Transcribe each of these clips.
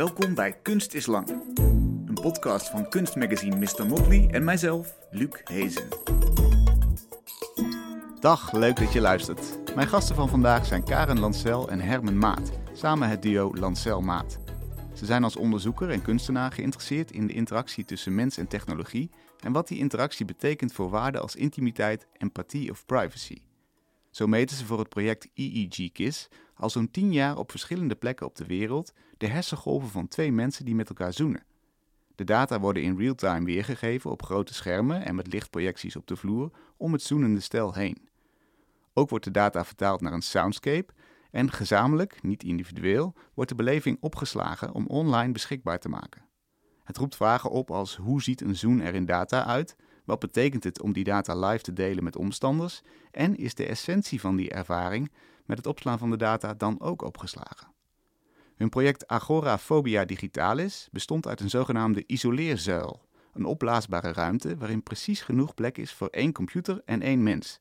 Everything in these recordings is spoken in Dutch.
Welkom bij Kunst is Lang. Een podcast van kunstmagazine Mr. Motley en mijzelf, Luc Hezen. Dag, leuk dat je luistert. Mijn gasten van vandaag zijn Karen Lancel en Herman Maat, samen het duo Lancel-Maat. Ze zijn als onderzoeker en kunstenaar geïnteresseerd in de interactie tussen mens en technologie en wat die interactie betekent voor waarden als intimiteit, empathie of privacy. Zo meten ze voor het project EEG-KISS al zo'n 10 jaar op verschillende plekken op de wereld de hersengolven van twee mensen die met elkaar zoenen. De data worden in real-time weergegeven op grote schermen en met lichtprojecties op de vloer om het zoenende stel heen. Ook wordt de data vertaald naar een soundscape en gezamenlijk, niet individueel, wordt de beleving opgeslagen om online beschikbaar te maken. Het roept vragen op als hoe ziet een zoen er in data uit? Wat betekent het om die data live te delen met omstanders? En is de essentie van die ervaring met het opslaan van de data dan ook opgeslagen? Hun project Agorafobia Digitalis bestond uit een zogenaamde isoleerzuil, een opblaasbare ruimte waarin precies genoeg plek is voor één computer en één mens.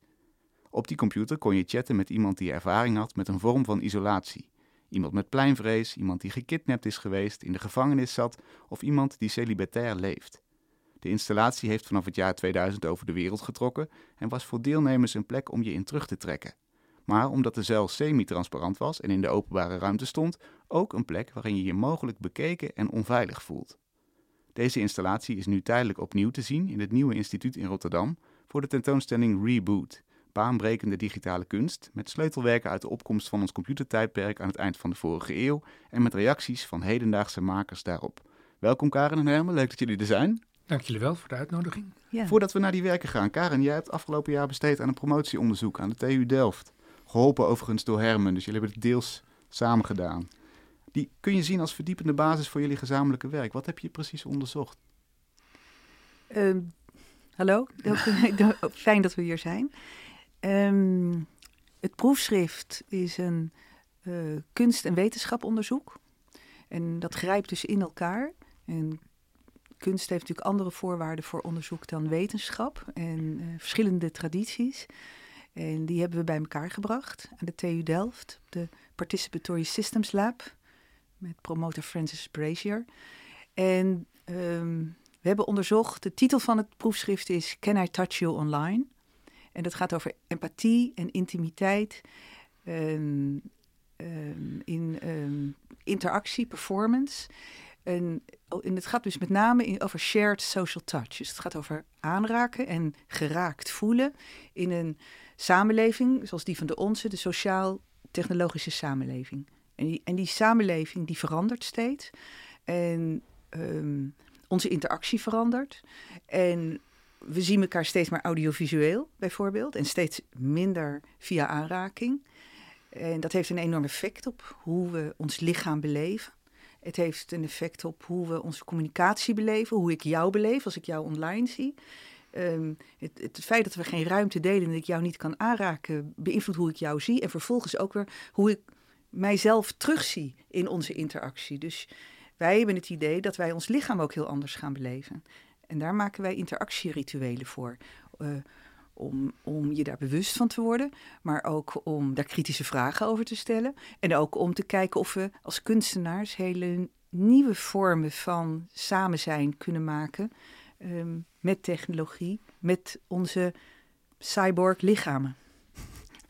Op die computer kon je chatten met iemand die ervaring had met een vorm van isolatie. Iemand met pleinvrees, iemand die gekidnapt is geweest, in de gevangenis zat of iemand die celibatair leeft. De installatie heeft vanaf het jaar 2000 over de wereld getrokken en was voor deelnemers een plek om je in terug te trekken. Maar omdat de zuil semi-transparant was en in de openbare ruimte stond, ook een plek waarin je je mogelijk bekeken en onveilig voelt. Deze installatie is nu tijdelijk opnieuw te zien in het nieuwe instituut in Rotterdam voor de tentoonstelling Reboot, baanbrekende digitale kunst, met sleutelwerken uit de opkomst van ons computertijdperk aan het eind van de vorige eeuw en met reacties van hedendaagse makers daarop. Welkom Karen en Hermen, leuk dat jullie er zijn. Dank jullie wel voor de uitnodiging. Ja. Voordat we naar die werken gaan, Karen, jij hebt afgelopen jaar besteed aan een promotieonderzoek aan de TU Delft. Geholpen overigens door Hermen, dus jullie hebben het deels samen gedaan. Die kun je zien als verdiepende basis voor jullie gezamenlijke werk. Wat heb je precies onderzocht? Uh, hallo, fijn dat we hier zijn. Um, het proefschrift is een uh, kunst- en wetenschaponderzoek. En dat grijpt dus in elkaar. En kunst heeft natuurlijk andere voorwaarden voor onderzoek dan wetenschap en uh, verschillende tradities. En die hebben we bij elkaar gebracht aan de TU Delft, de Participatory Systems Lab, met promotor Francis Brazier. En um, we hebben onderzocht, de titel van het proefschrift is Can I Touch You Online? En dat gaat over empathie en intimiteit um, um, in interactie, performance. En, het gaat dus met name over shared social touch. Dus het gaat over aanraken en geraakt voelen in een samenleving zoals die van de onze, de sociaal-technologische samenleving. En die, en die samenleving die verandert steeds. En um, onze interactie verandert. En we zien elkaar steeds maar audiovisueel, bijvoorbeeld. En steeds minder via aanraking. En dat heeft een enorm effect op hoe we ons lichaam beleven. Het heeft een effect op hoe we onze communicatie beleven, hoe ik jou beleef als ik jou online zie. Um, het, het, feit dat we geen ruimte delen en dat ik jou niet kan aanraken, beïnvloedt hoe ik jou zie. En vervolgens ook weer hoe ik mijzelf terugzie in onze interactie. Dus wij hebben het idee dat wij ons lichaam ook heel anders gaan beleven. En daar maken wij interactierituelen voor. Uh, om, om je daar bewust van te worden, maar ook om daar kritische vragen over te stellen. En ook om te kijken of we als kunstenaars hele nieuwe vormen van samen zijn kunnen maken um, met technologie, met onze cyborg lichamen.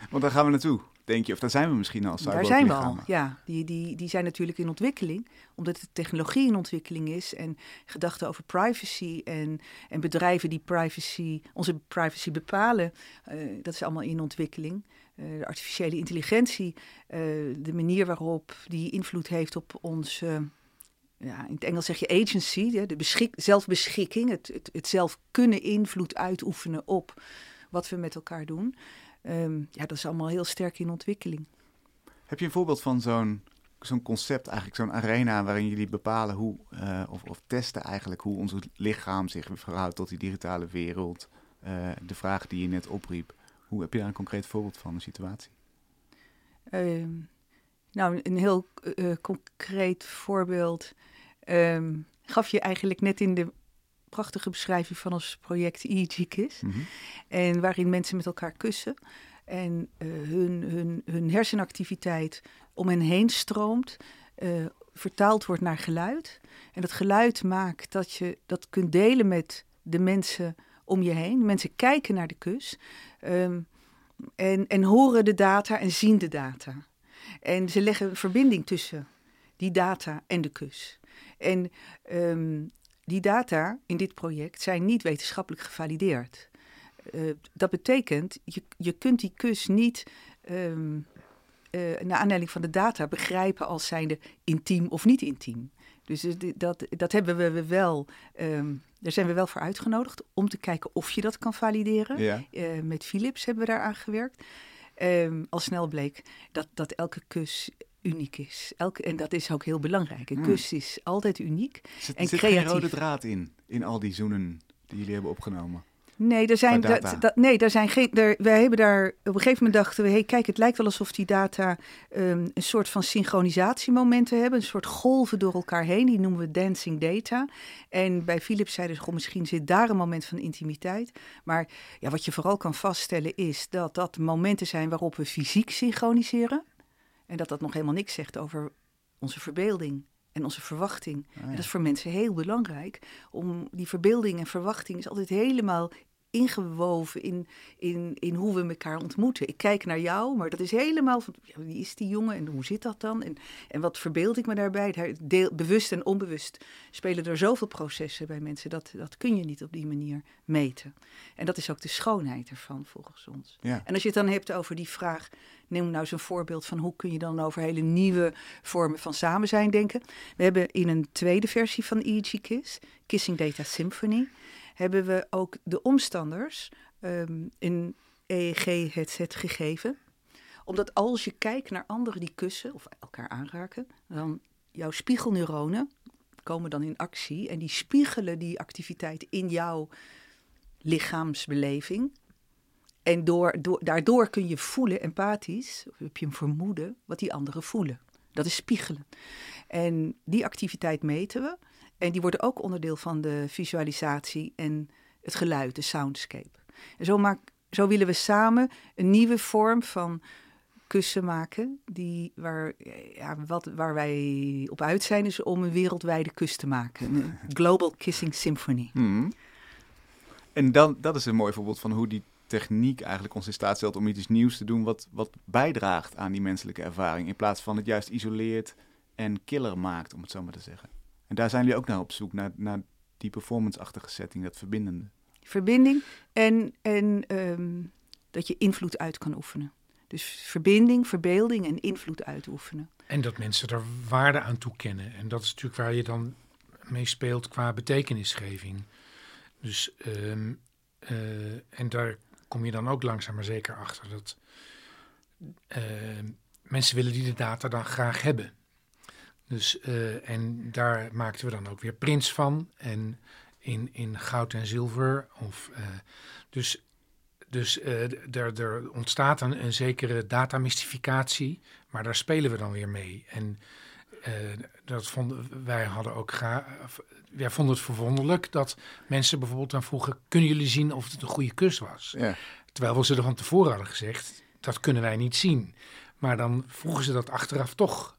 Want daar gaan we naartoe denk je? Of daar zijn we misschien al? Daar zijn we al, ja. Die, die, die zijn natuurlijk in ontwikkeling, omdat de technologie in ontwikkeling is en gedachten over privacy en, en bedrijven die privacy, onze privacy bepalen, uh, dat is allemaal in ontwikkeling. Uh, de artificiële intelligentie, uh, de manier waarop die invloed heeft op ons ja, in het Engels zeg je agency, de beschik, zelfbeschikking, het, het, het zelf kunnen invloed uitoefenen op wat we met elkaar doen. Um, ja, dat is allemaal heel sterk in ontwikkeling. Heb je een voorbeeld van zo'n zo'n concept, eigenlijk zo'n arena waarin jullie bepalen hoe, uh, of, of, testen eigenlijk hoe ons lichaam zich verhoudt tot die digitale wereld? Uh, de vraag die je net opriep. Hoe heb je daar een concreet voorbeeld van, een situatie? Uh, nou, een heel uh, concreet voorbeeld um, gaf je eigenlijk net in de prachtige beschrijving van ons project EEG-KISS. Mm -hmm. En waarin mensen met elkaar kussen. En uh, hun, hun, hun hersenactiviteit om hen heen stroomt. eh, vertaald wordt naar geluid. En dat geluid maakt dat je dat kunt delen met de mensen om je heen. Mensen kijken naar de kus ehm, en, en horen de data en zien de data. En ze leggen een verbinding tussen die data en de kus. En ehm, die data in dit project zijn niet wetenschappelijk gevalideerd. Uh, dat betekent, je, je kunt die kus niet um, uh, naar aanleiding van de data begrijpen als zijnde intiem of niet intiem. Dus dat, dat hebben we wel, um, daar zijn we wel voor uitgenodigd om te kijken of je dat kan valideren. Ja. Uh, met Philips hebben we daar aan gewerkt. Um, al snel bleek dat, dat elke kus uniek is. Elke, en dat is ook heel belangrijk. Een hmm. kus is altijd uniek. Zit, en zit creatief. geen rode draad in, in al die zoenen die jullie hebben opgenomen? Nee, er zijn, dat, dat, nee, daar zijn geen. Er, wij hebben daar op een gegeven moment dachten we: hey, kijk, het lijkt wel alsof die data um, een soort van synchronisatiemomenten hebben, een soort golven door elkaar heen. Die noemen we dancing data. En bij Philips zeiden ze: goh, misschien zit daar een moment van intimiteit. Maar ja, wat je vooral kan vaststellen is dat dat momenten zijn waarop we fysiek synchroniseren. En dat dat nog helemaal niks zegt over onze verbeelding en onze verwachting. Ah, en dat is voor mensen heel belangrijk. Om die verbeelding en verwachting is altijd helemaal ingewoven in, in, in hoe we elkaar ontmoeten. Ik kijk naar jou, maar dat is helemaal van ja, wie is die jongen en hoe zit dat dan? En, en wat verbeeld ik me daarbij? Deel, bewust en onbewust spelen er zoveel processen bij mensen. Dat, dat kun je niet op die manier meten. En dat is ook de schoonheid ervan, volgens ons. Ja. En als je het dan hebt over die vraag, neem nou eens een voorbeeld van hoe kun je dan over hele nieuwe vormen van samen zijn denken. We hebben in een tweede versie van EEG Kiss, Kissing Data Symphony, hebben we ook de omstanders um, een EEG-headset gegeven. Omdat als je kijkt naar anderen die kussen of elkaar aanraken, dan jouw spiegelneuronen komen dan in actie en die spiegelen die activiteit in jouw lichaamsbeleving. En door, door, daardoor kun je voelen, empathisch, of heb je een vermoeden, wat die anderen voelen. Dat is spiegelen. En die activiteit meten we. En die worden ook onderdeel van de visualisatie en het geluid, de soundscape. En zo, maak, zo willen we samen een nieuwe vorm van kussen maken. Die, waar, ja, wat, waar wij op uit zijn, is om een wereldwijde kus te maken. Een Global Kissing Symphony. Hmm. En dan, dat is een mooi voorbeeld van hoe die techniek eigenlijk ons in staat stelt om iets nieuws te doen wat, wat bijdraagt aan die menselijke ervaring. In plaats van het juist isoleert en killer maakt, om het zo maar te zeggen. En daar zijn jullie ook naar op zoek, naar, naar die performance-achtige setting, dat verbindende. Verbinding en, en ehm, dat je invloed uit kan oefenen. Dus verbinding, verbeelding en invloed uitoefenen. En dat mensen er waarde aan toekennen. En dat is natuurlijk waar je dan mee speelt qua betekenisgeving. Dus, ehm, eh, en daar kom je dan ook langzaam maar zeker achter dat uh, mensen willen die de data dan graag hebben. Dus, uh, en daar maakten we dan ook weer prints van. En in, in goud en zilver. Of, uh, dus dus er, er ontstaat een, een zekere datamystificatie, maar daar spelen we dan weer mee. En dat vonden, wij hadden ook graag. Wij vonden het verwonderlijk dat mensen bijvoorbeeld dan vroegen: kunnen jullie zien of het een goede kus was? Ja. Terwijl we ze er van tevoren hadden gezegd: dat kunnen wij niet zien. Maar dan vroegen ze dat achteraf toch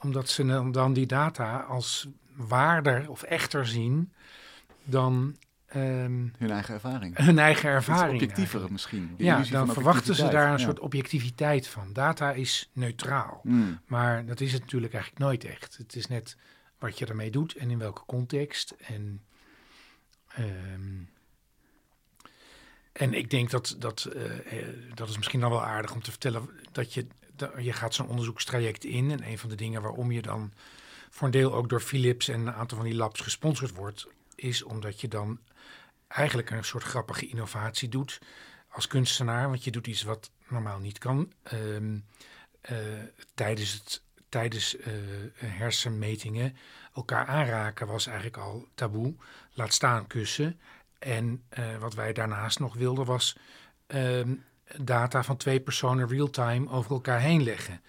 omdat ze dan die data als waarder of echter zien dan um, hun eigen ervaring. Hun eigen ervaring. Objectiever misschien. Ja, dan verwachten ze daar een soort objectiviteit van. Data is neutraal. Hmm. Maar dat is het natuurlijk eigenlijk nooit echt. Het is net wat je ermee doet en in welke context. En, um, en ik denk dat, dat uh, dat is misschien dan wel aardig om te vertellen dat je je gaat zo'n onderzoekstraject in. En een van de dingen waarom je dan voor een deel ook door Philips en een aantal van die labs gesponsord wordt, is omdat je dan eigenlijk een soort grappige innovatie doet als kunstenaar. Want je doet iets wat normaal niet kan. Um, uh, tijdens het tijdens uh, hersenmetingen elkaar aanraken was eigenlijk al taboe. Laat staan kussen. En uh, wat wij daarnaast nog wilden was um, data van twee personen real-time over elkaar heen leggen.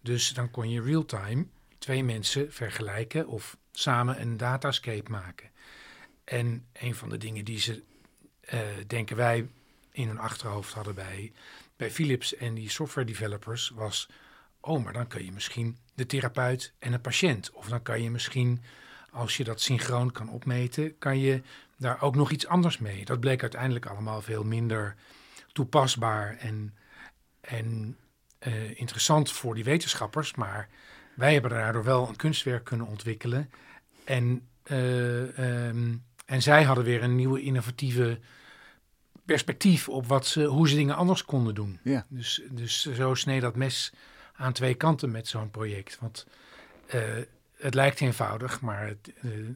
Dus dan kon je real-time twee mensen vergelijken of samen een datascape maken. En een van de dingen die ze, uh, denken wij, in hun achterhoofd hadden bij, bij Philips en die software developers was oh, maar dan kun je misschien de therapeut en de patiënt. Of dan kan je misschien, als je dat synchroon kan opmeten, kan je daar ook nog iets anders mee. Dat bleek uiteindelijk allemaal veel minder toepasbaar en, en eh, interessant voor die wetenschappers. Maar wij hebben daardoor wel een kunstwerk kunnen ontwikkelen. En, eh, ehm, en zij hadden weer een nieuwe innovatieve perspectief op wat ze, hoe ze dingen anders konden doen. Ja. Dus, dus zo snee dat mes aan twee kanten met zo'n project. Want uh, het lijkt eenvoudig, maar het, uh, uh,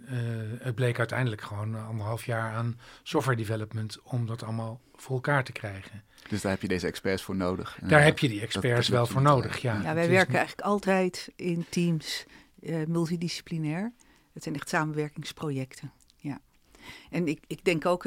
het, bleek uiteindelijk gewoon anderhalf jaar aan software development om dat allemaal voor elkaar te krijgen. Dus daar heb je deze experts voor nodig. Daar heb je die experts wel voor nodig, ja. Ja, wij werken eigenlijk altijd in teams, multidisciplinair. Het zijn echt samenwerkingsprojecten. Ja. En ik, ik denk ook,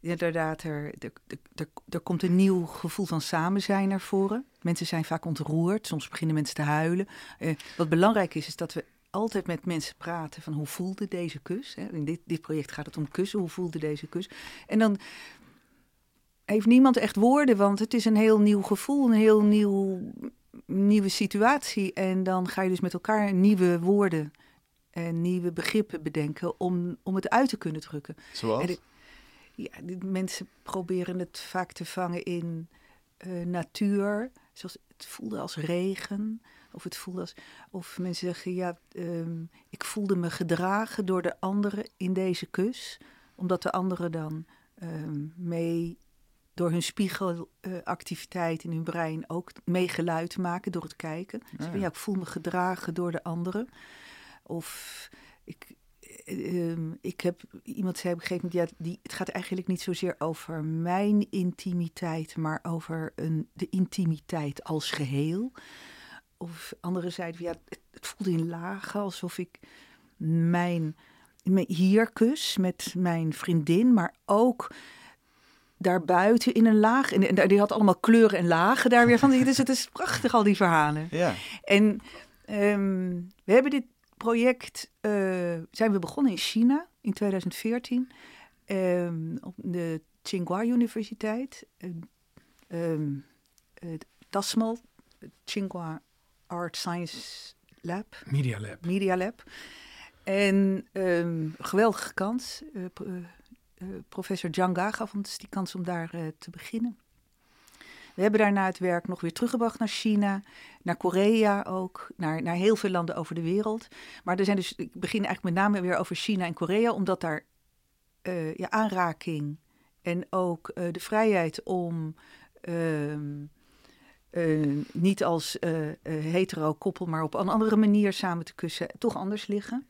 inderdaad, er, er, er, er komt een nieuw gevoel van samen zijn naar voren. Mensen zijn vaak ontroerd, soms beginnen mensen te huilen. Uh, wat belangrijk is, is dat we altijd met mensen praten van hoe voelde deze kus. Hè? In dit, dit project gaat het om kussen, hoe voelde deze kus. En dan heeft niemand echt woorden, want het is een heel nieuw gevoel, een heel nieuw, nieuwe situatie. En dan ga je dus met elkaar nieuwe woorden en nieuwe begrippen bedenken om, om het uit te kunnen drukken. Zoals? Ja, mensen proberen het vaak te vangen in uh, natuur. Zoals het voelde als regen. Of het voelde als. Of mensen zeggen: Ja, um, ik voelde me gedragen door de anderen in deze kus. Omdat de anderen dan um, mee. Door hun spiegelactiviteit uh, in hun brein ook mee geluid maken door het kijken. Dus ja. ja, ik voel me gedragen door de anderen. Of ik, Um, ik heb iemand zei op een gegeven moment, ja, die, het gaat eigenlijk niet zozeer over mijn intimiteit, maar over een, de intimiteit als geheel. Of anderen zeiden, ja, het, het voelde in lagen alsof ik mijn, mijn hier kus met mijn vriendin, maar ook daarbuiten in een laag. En, en die had allemaal kleuren en lagen daar weer van. Dus het is prachtig, al die verhalen. Ja. En um, we hebben dit project uh, zijn we begonnen in China in 2014 um, op de Tsinghua Universiteit. Um, TASMAL, Tsinghua Art Science Lab. Media Lab. Media Lab. En um, geweldige kans. Uh, uh, professor Janga gaf ons die kans om daar te beginnen. We hebben daarna het werk nog weer teruggebracht naar China, naar Korea ook, naar, naar heel veel landen over de wereld. Maar er zijn dus, ik begin eigenlijk met name weer over China en Korea, omdat daar ja, aanraking en ook de vrijheid om uh, niet als hetero koppel, maar op een andere manier samen te kussen, toch anders liggen.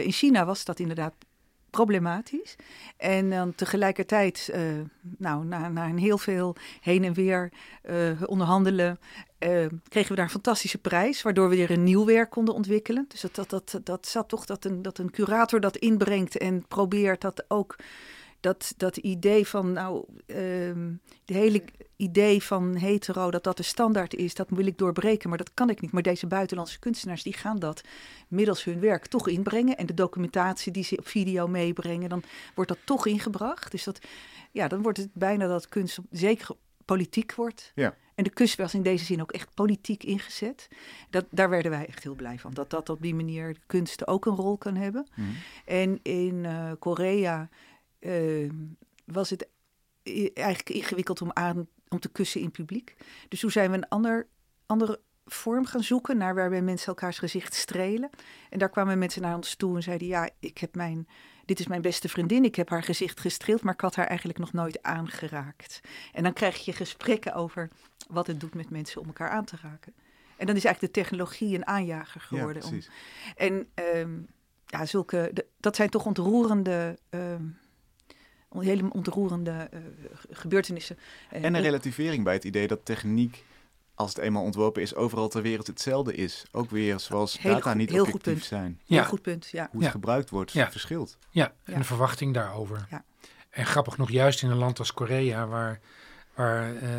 in China was dat inderdaad problematisch. En dan tegelijkertijd, uh, nou, na, na een heel veel heen en weer uh, onderhandelen, uh, kregen we daar een fantastische prijs, waardoor we weer een nieuw werk konden ontwikkelen. Dus dat, dat, dat, dat zat toch dat een, dat een curator dat inbrengt en probeert dat ook. Dat, dat idee van, nou, um, de hele idee van hetero, dat dat de standaard is, dat wil ik doorbreken, maar dat kan ik niet. Maar deze buitenlandse kunstenaars, die gaan dat middels hun werk toch inbrengen. En de documentatie die ze op video meebrengen, dan wordt dat toch ingebracht. Dus dat, ja, dan wordt het bijna dat kunst zeker politiek wordt. Ja. En de kunst was in deze zin ook echt politiek ingezet. Dat, daar werden wij echt heel blij van. Dat dat op die manier kunst ook een rol kan hebben. Mhm. En in uh, Korea uh, was het eigenlijk ingewikkeld om aan om te kussen in publiek. Dus toen zijn we een ander, andere vorm gaan zoeken naar waarbij mensen elkaars gezicht strelen. En daar kwamen mensen naar ons toe en zeiden: Ja, ik heb mijn, dit is mijn beste vriendin. Ik heb haar gezicht gestreeld, maar ik had haar eigenlijk nog nooit aangeraakt. En dan krijg je gesprekken over wat het doet met mensen om elkaar aan te raken. En dan is eigenlijk de technologie een aanjager geworden. Ja, om, en um, ja, zulke, de, dat zijn toch ontroerende. Um, hele ontroerende uh, gebeurtenissen. En een relativering bij het idee dat techniek, als het eenmaal ontworpen is, overal ter wereld hetzelfde is. Ook weer zoals heel data goed, niet heel objectief goed zijn. Heel Ja. goed punt, ja. Hoe het Ja. gebruikt wordt, Ja. verschilt. Ja, en Ja. de verwachting daarover. Ja. En grappig nog, juist in een land als Korea, waar, waar eh,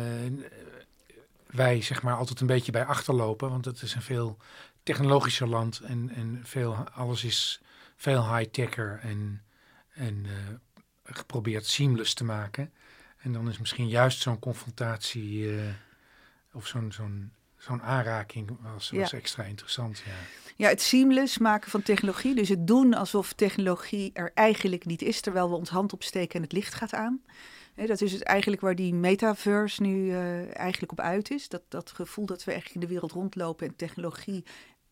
wij zeg maar altijd een beetje bij achterlopen, want het is een veel technologischer land en, en veel, alles is veel high-techer en, en eh, geprobeerd seamless te maken. En dan is misschien juist zo'n confrontatie eh, of zo'n zo'n zo'n aanraking was, was extra interessant. Ja. ja, het seamless maken van technologie. Dus het doen alsof technologie er eigenlijk niet is, terwijl we ons hand opsteken en het licht gaat aan. dat is het eigenlijk waar die metaverse nu uh, eigenlijk op uit is. Dat, dat gevoel dat we eigenlijk in de wereld rondlopen en technologie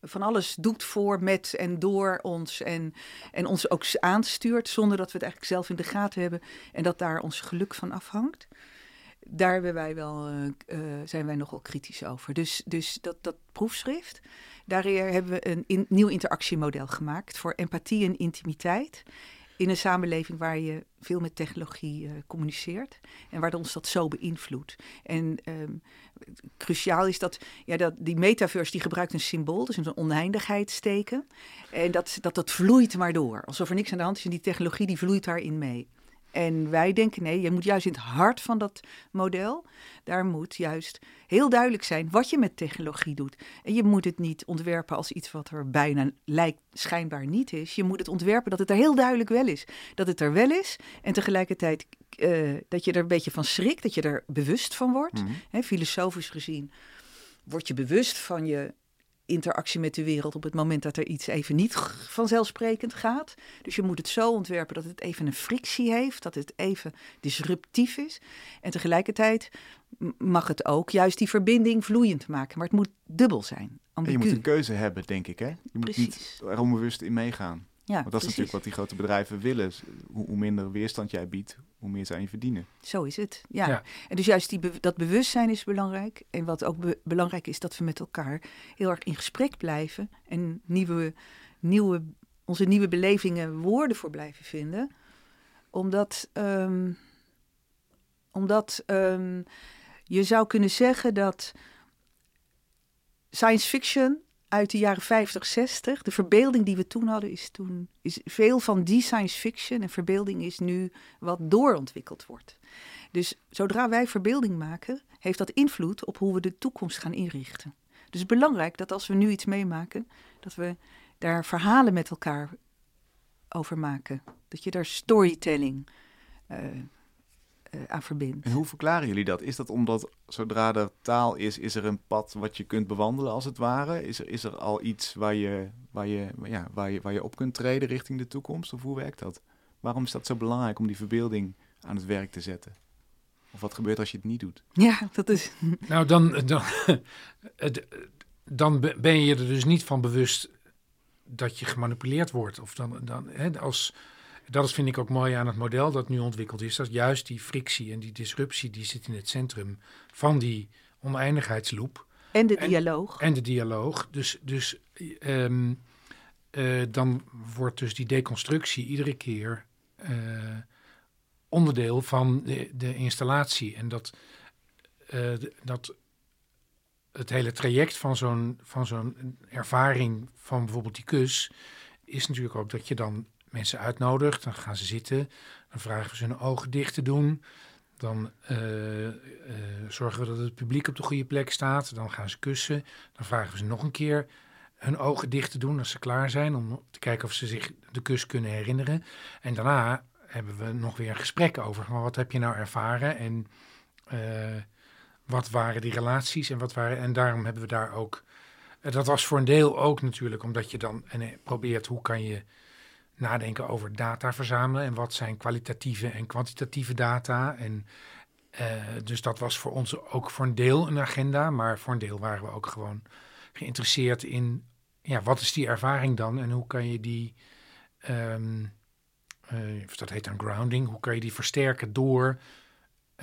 van alles doet voor, met en door ons. En, en ons ook aanstuurt zonder dat we het eigenlijk zelf in de gaten hebben. En dat daar ons geluk van afhangt. Daar wij wel, uh, zijn wij nogal kritisch over. Dus, dus dat, dat proefschrift, daar hebben we een nieuw interactiemodel gemaakt voor empathie en intimiteit in een samenleving waar je veel met technologie uh, communiceert en waar ons dat zo beïnvloedt. En um, cruciaal is dat, ja, dat die metaverse die gebruikt een symbool, dus een oneindigheidsteken. En dat, dat dat vloeit maar door, alsof er niks aan de hand is en die technologie die vloeit daarin mee. En wij denken nee, je moet juist in het hart van dat model, daar moet juist heel duidelijk zijn wat je met technologie doet. En je moet het niet ontwerpen als iets wat er bijna lijkt schijnbaar niet is. Je moet het ontwerpen dat het er heel duidelijk wel is. Dat het er wel is en tegelijkertijd uh, dat je er een beetje van schrikt, dat je er bewust van wordt. Mm filosofisch gezien word je bewust van je interactie met de wereld op het moment dat er iets even niet vanzelfsprekend gaat. Dus je moet het zo ontwerpen dat het even een frictie heeft, dat het even disruptief is. En tegelijkertijd mag het ook juist die verbinding vloeiend maken. Maar het moet dubbel zijn. je moet een keuze hebben, denk ik. Hè? Je moet Precies. niet er onbewust in meegaan. Ja, Want dat is natuurlijk wat die grote bedrijven willen. Hoe, hoe, minder weerstand jij biedt, hoe meer zij je verdienen. Zo is het, ja. En dus juist die dat bewustzijn is belangrijk. En wat ook belangrijk is, dat we met elkaar heel erg in gesprek blijven. En nieuwe, nieuwe, onze nieuwe belevingen woorden voor blijven vinden. Omdat, um, omdat um, je zou kunnen zeggen dat science fiction uit de jaren 50, 60. De verbeelding die we toen hadden, is toen is veel van die science fiction en verbeelding is nu wat doorontwikkeld wordt. Dus zodra wij verbeelding maken, heeft dat invloed op hoe we de toekomst gaan inrichten. Dus belangrijk dat als we nu iets meemaken, dat we daar verhalen met elkaar over maken. Dat je daar storytelling uh, aan verbindt. En hoe verklaren jullie dat? Is dat omdat zodra er taal is, is er een pad wat je kunt bewandelen als het ware? Is er, is er al iets waar je, waar, je, ja, waar, je, waar je op kunt treden richting de toekomst? Of hoe werkt dat? Waarom is dat zo belangrijk om die verbeelding aan het werk te zetten? Of wat gebeurt als je het niet doet? Ja, dat is. Nou, dan, dan, dan ben je er dus niet van bewust dat je gemanipuleerd wordt. Of dan, dan hè, als dat is, vind ik ook mooi aan het model dat nu ontwikkeld is. Dat juist die frictie en die disruptie, die zit in het centrum van die oneindigheidsloop. En de dialoog. En, de dialoog. Dus, dus um, uh, dan wordt dus die deconstructie iedere keer uh, onderdeel van de, de, installatie. En dat, uh, dat het hele traject van zo'n, van zo'n ervaring van bijvoorbeeld die kus... is natuurlijk ook dat je dan mensen uitnodigt. Dan gaan ze zitten. Dan vragen we ze hun ogen dicht te doen. Dan uh, uh, zorgen we dat het publiek op de goede plek staat. Dan gaan ze kussen. Dan vragen we ze nog een keer hun ogen dicht te doen als ze klaar zijn. Om te kijken of ze zich de kus kunnen herinneren. En daarna hebben we nog weer een gesprek over. Maar wat heb je nou ervaren? En uh, wat waren die relaties? En, wat waren, en daarom hebben we daar ook... dat was voor een deel ook natuurlijk omdat je dan en, probeert hoe kan je nadenken over data verzamelen en wat zijn kwalitatieve en kwantitatieve data. En uh, dus dat was voor ons ook voor een deel een agenda, maar voor een deel waren we ook gewoon geïnteresseerd in ja, wat is die ervaring dan en hoe kan je die, um, uh, dat heet dan grounding, hoe kan je die versterken door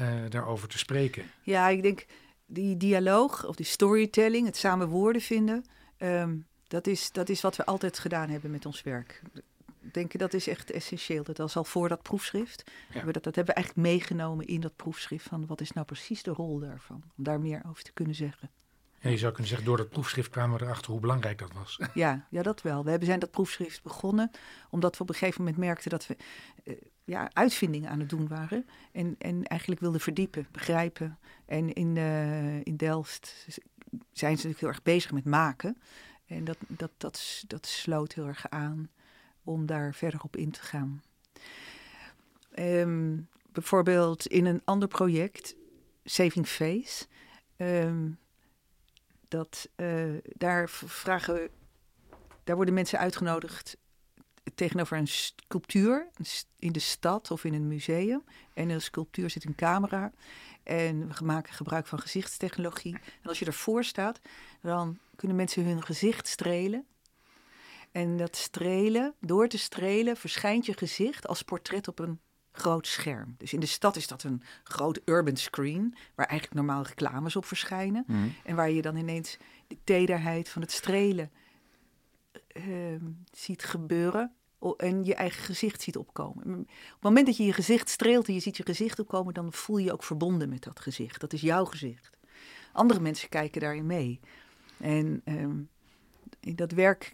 uh, daarover te spreken? Ja, ik denk die dialoog of die storytelling, het samen woorden vinden, um, dat, is, dat is wat we altijd gedaan hebben met ons werk denk dat is echt essentieel. Dat was al voor dat proefschrift. Ja. We dat, dat hebben we eigenlijk meegenomen in dat proefschrift. Van wat is nou precies de rol daarvan? Om daar meer over te kunnen zeggen. Ja, je zou kunnen zeggen, door dat proefschrift kwamen we erachter hoe belangrijk dat was. Ja, ja dat wel. We hebben zijn dat proefschrift begonnen omdat we op een gegeven moment merkten dat we uh, ja, uitvindingen aan het doen waren. En, en eigenlijk wilden verdiepen, begrijpen. En in, uh, in Delft zijn ze natuurlijk heel erg bezig met maken. En dat, dat, dat, dat sloot heel erg aan om daar verder op in te gaan. Um, bijvoorbeeld in een ander project, Saving Face, um, dat eh, daar vragen, daar worden mensen uitgenodigd tegenover een sculptuur in de stad of in een museum. En in de sculptuur zit een camera. En we maken gebruik van gezichtstechnologie. En als je ervoor staat, dan kunnen mensen hun gezicht strelen. En dat strelen, door te strelen, verschijnt je gezicht als portret op een groot scherm. Dus in de stad is dat een groot urban screen, waar eigenlijk normaal reclames op verschijnen. Mhm. En waar je dan ineens de tederheid van het strelen ehm, ziet gebeuren. En je eigen gezicht ziet opkomen. Op het moment dat je je gezicht streelt en je ziet je gezicht opkomen, dan voel je je ook verbonden met dat gezicht. Dat is jouw gezicht. Andere mensen kijken daarin mee. En ehm, dat werk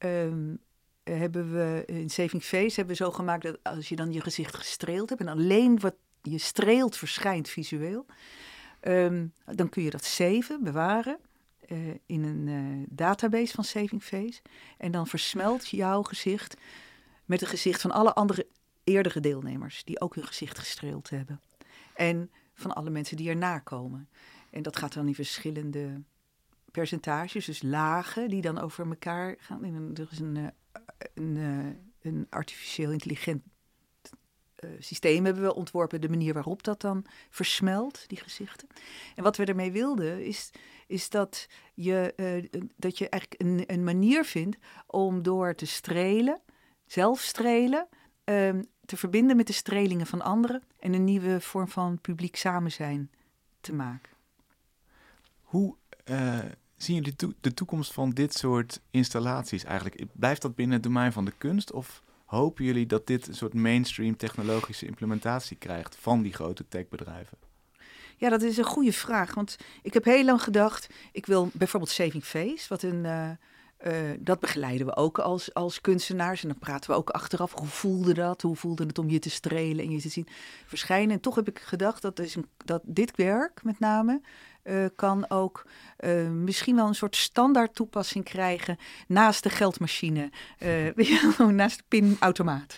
ehm, hebben we in Saving Face hebben we zo gemaakt dat als je dan je gezicht gestreeld hebt en alleen wat je streelt verschijnt visueel, ehm, dan kun je dat saven, bewaren eh, in een eh, database van Saving Face. En dan versmelt jouw gezicht met het gezicht van alle andere eerdere deelnemers die ook hun gezicht gestreeld hebben. En van alle mensen die erna komen. En dat gaat dan in verschillende percentages, dus lagen die dan over elkaar gaan. Er is een, eh, een, eh, een artificieel intelligent eh, systeem hebben we ontworpen, de manier waarop dat dan versmelt, die gezichten. En wat we ermee wilden, is, is dat, je, dat je eigenlijk een, een manier vindt om door te strelen, zelf strelen, ehm, te verbinden met de strelingen van anderen en een nieuwe vorm van publiek samen zijn te maken. Hoe eh, zien jullie de toekomst van dit soort installaties eigenlijk? Blijft dat binnen het domein van de kunst of hopen jullie dat dit een soort mainstream technologische implementatie krijgt van die grote techbedrijven? Ja, dat is een goede vraag. Want ik heb heel lang gedacht, ik wil bijvoorbeeld Saving Face, wat een. eh, eh, dat begeleiden we ook als, als kunstenaars. En dan praten we ook achteraf. Hoe voelde dat? Hoe voelde het om je te strelen en je te zien verschijnen? En toch heb ik gedacht dat, is een, dat dit werk met name eh, kan ook eh, misschien wel een soort standaard toepassing krijgen naast de geldmachine. eh, naast de pinautomaat.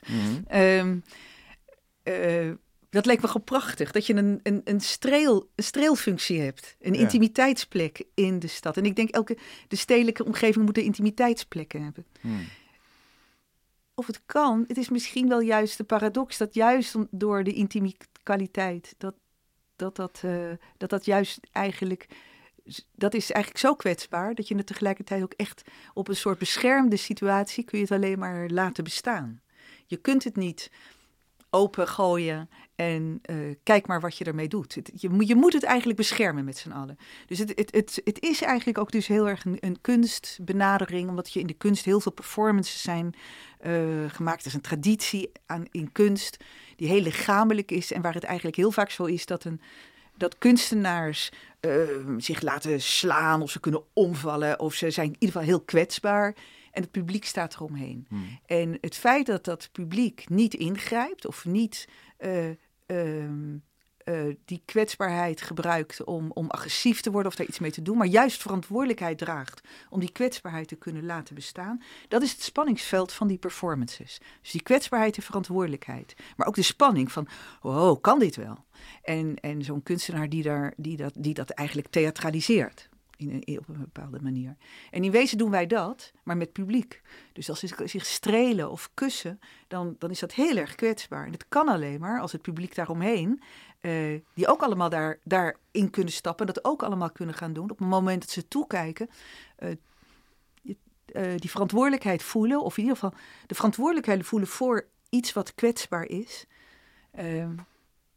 Eh, dat leek me gewoon prachtig. Dat je een, een, een, streel, een streelfunctie hebt. Een Ja. intimiteitsplek in de stad. En ik denk elke de stedelijke omgeving moet intimiteitsplekken hebben. Hmm. Of het kan, het is misschien wel juist de paradox dat juist door de intimiteit, dat dat, dat, eh, dat dat juist eigenlijk, dat is eigenlijk zo kwetsbaar dat je het tegelijkertijd ook echt op een soort beschermde situatie kun je het alleen maar laten bestaan. Je kunt het niet open gooien en eh, kijk maar wat je ermee doet. Je, je moet het eigenlijk beschermen met z'n allen. Dus het, het, het, het is eigenlijk ook dus heel erg een, een kunstbenadering, omdat je in de kunst heel veel performances zijn eh, gemaakt. Er is een traditie aan, in kunst die heel lichamelijk is en waar het eigenlijk heel vaak zo is dat, een, dat kunstenaars eh, zich laten slaan of ze kunnen omvallen of ze zijn in ieder geval heel kwetsbaar. En het publiek staat eromheen. Hmm. En het feit dat dat publiek niet ingrijpt of niet eh, ehm, eh, die kwetsbaarheid gebruikt om, om agressief te worden of daar iets mee te doen, maar juist verantwoordelijkheid draagt om die kwetsbaarheid te kunnen laten bestaan, dat is het spanningsveld van die performances. Dus die kwetsbaarheid en verantwoordelijkheid. Maar ook de spanning van, wow, kan dit wel? En, en zo'n kunstenaar die, daar, die, dat, die dat eigenlijk theatraliseert. In op een bepaalde manier. En in wezen doen wij dat, maar met publiek. Dus als ze zich strelen of kussen, dan, dan is dat heel erg kwetsbaar. En het kan alleen maar als het publiek daaromheen, eh, die ook allemaal daar, daarin kunnen stappen, dat ook allemaal kunnen gaan doen. Op het moment dat ze toekijken, eh, die verantwoordelijkheid voelen, of in ieder geval de verantwoordelijkheid voelen voor iets wat kwetsbaar is.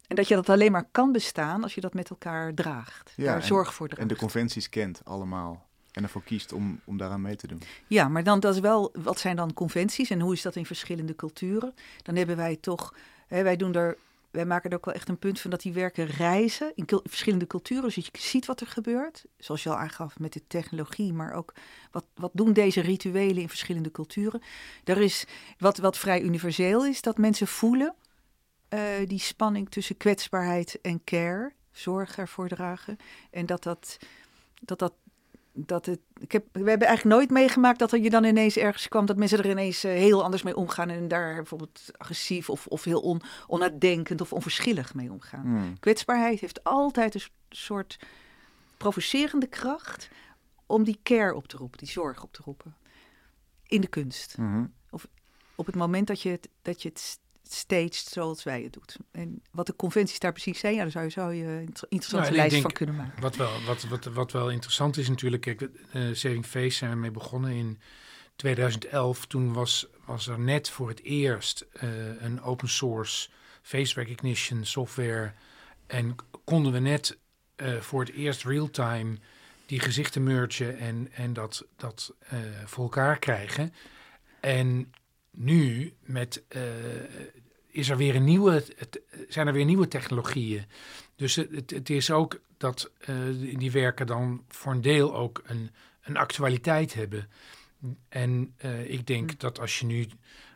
En dat je dat alleen maar kan bestaan als je dat met elkaar draagt. Ja, daar en- voor draagt. En de conventies kent allemaal. En ervoor kiest om, om daaraan mee te doen. Ja, maar dan dat is wel, wat zijn dan conventies en hoe is dat in verschillende culturen? Dan hebben wij toch, hè, wij doen er, wij maken er ook wel echt een punt van dat die werken reizen in cul- verschillende culturen, zodat je ziet wat er gebeurt. Zoals je al aangaf met de technologie, maar ook wat, wat doen deze rituelen in verschillende culturen. Er is wat, wat vrij universeel is, dat mensen voelen eh, die spanning tussen kwetsbaarheid en care, zorg ervoor dragen. En dat dat, dat, dat dat het, ik heb, we hebben eigenlijk nooit meegemaakt dat er je dan ineens ergens kwam dat mensen er ineens eh, heel anders mee omgaan en daar bijvoorbeeld agressief of, of heel on, onnadenkend of onverschillig mee omgaan. Hmm. Kwetsbaarheid heeft altijd een soort provocerende kracht om die care op te roepen, die zorg op te roepen. In de kunst. Mhm. Op het moment dat je het, dat je het staged zoals wij het doen. En wat de conventies daar precies zijn, ja, daar zou je, zou je een inter- interessante Nou, lijst denk- van kunnen maken. Wat wel, wat, wat, wat wel interessant is natuurlijk, kijk, eh Saving Face zijn we mee begonnen in 2011. Toen was, was er net voor het eerst eh, een open source face recognition software. En konden we net eh, voor het eerst real-time die gezichten mergen en, en dat, dat voor elkaar krijgen. En nu met, eh, is er weer een nieuwe, het, zijn er weer nieuwe technologieën. Dus het, het, is ook dat eh, die werken dan voor een deel ook een, een actualiteit hebben. En eh, ik denk Hm. dat als je nu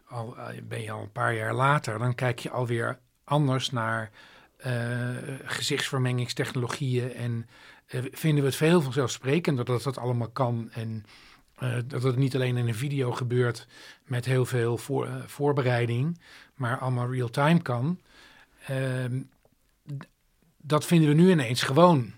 al ben je al een paar jaar later, dan kijk je alweer anders naar gezichtsvermengingstechnologieën en vinden we het veel vanzelfsprekender dat dat allemaal kan en eh, dat het niet alleen in een video gebeurt met heel veel voor, eh, voorbereiding, maar allemaal real-time kan. Ehm, dat vinden we nu ineens gewoon.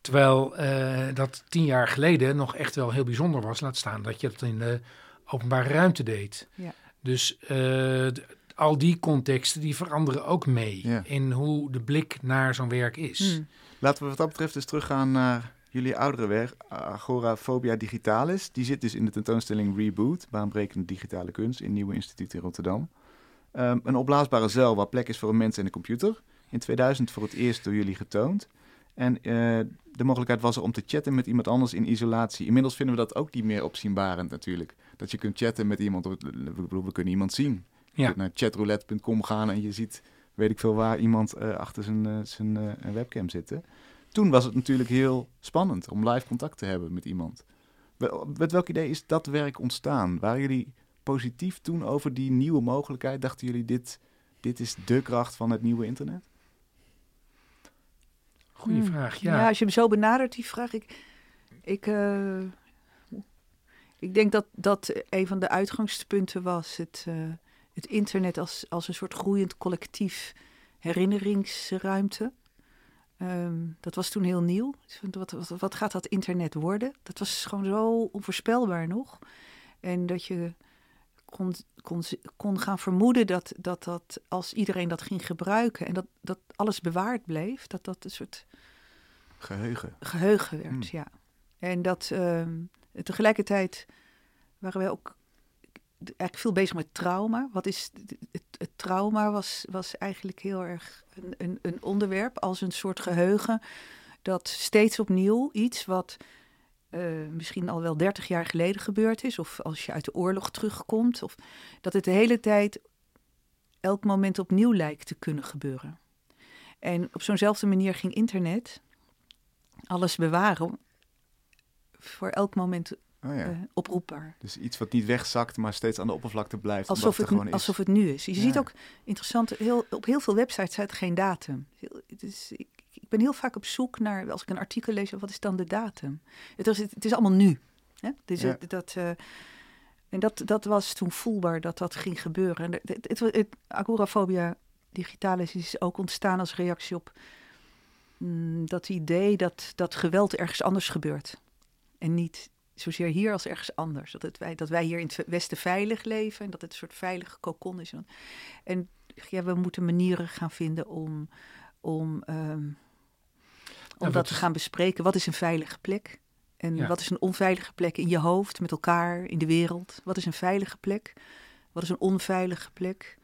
Terwijl eh, dat tien jaar geleden nog echt wel heel bijzonder was. Laat staan dat je het in de openbare ruimte deed. Ja. Dus eh, al die contexten die veranderen ook mee Ja. in hoe de blik naar zo'n werk is. Hmm. Laten we wat dat betreft dus teruggaan naar jullie oudere werk, Agoraphobia Digitalis. Die zit dus in de tentoonstelling Reboot, baanbrekende digitale kunst in Nieuwe Instituut in Rotterdam. Ehm, een opblaasbare zeil waar plek is voor een mens en een computer. In 2000 voor het eerst door jullie getoond. En eh, de mogelijkheid was er om te chatten met iemand anders in isolatie. Inmiddels vinden we dat ook niet meer opzienbarend natuurlijk. Dat je kunt chatten met iemand, we kunnen iemand zien. Je Ja. kunt naar chatroulette.com gaan en je ziet, weet ik veel waar, iemand eh, achter zijn, eh, zijn webcam zitten. Toen was het natuurlijk heel spannend om live contact te hebben met iemand. Wel- Met welk idee is dat werk ontstaan? Waren jullie positief toen over die nieuwe mogelijkheid? Dachten jullie, dit, dit is de kracht van het nieuwe internet? Goeie Hmm. vraag, Ja. ja. als je hem zo benadert, die vraag. Ik, ik, eh, ik denk dat dat een van de uitgangspunten was. Het, eh, het internet als, als een soort groeiend collectief herinneringsruimte. Ehm, dat was toen heel nieuw. Vond, Wat, wat, wat gaat dat internet worden? Dat was gewoon zo onvoorspelbaar nog. En dat je kon, kon, kon gaan vermoeden dat, dat dat als iedereen dat ging gebruiken en dat, dat alles bewaard bleef, dat dat een soort Geheugen. geheugen werd, Hmm. ja. En dat ehm, tegelijkertijd waren wij ook eigenlijk veel bezig met trauma. Wat is het, trauma was, was eigenlijk heel erg een, een, een onderwerp als een soort geheugen dat steeds opnieuw iets wat eh, misschien al wel 30 jaar geleden gebeurd is, of als je uit de oorlog terugkomt, of dat het de hele tijd elk moment opnieuw lijkt te kunnen gebeuren. En op zo'nzelfde manier ging internet alles bewaren voor elk moment Oh ja. eh, oproepbaar. dus iets wat niet wegzakt, maar steeds aan de oppervlakte blijft. Alsof het, is. alsof het nu is. Je Ja. ziet ook interessant, heel, op heel veel websites staat geen datum. Heel- Het is, ik, ik ben heel vaak op zoek naar, als ik een artikel lees, wat is dan de datum? Het is, het is allemaal nu. Hè? Dus Ja. het- dat, eh, en dat, dat was toen voelbaar dat dat ging gebeuren. En het, het, het, het- is ook ontstaan als reactie op mm, dat idee dat, dat geweld ergens anders gebeurt. En niet zozeer hier als ergens anders. Dat, het, wij, dat wij hier in het Westen veilig leven en dat het een soort veilige kokon is. En, ja, we moeten manieren gaan vinden om, om, ehm, om dat te gaan bespreken. Wat is een veilige plek? En Ja. wat is een onveilige plek in je hoofd, met elkaar, in de wereld? Wat is een veilige plek? Wat is een onveilige plek?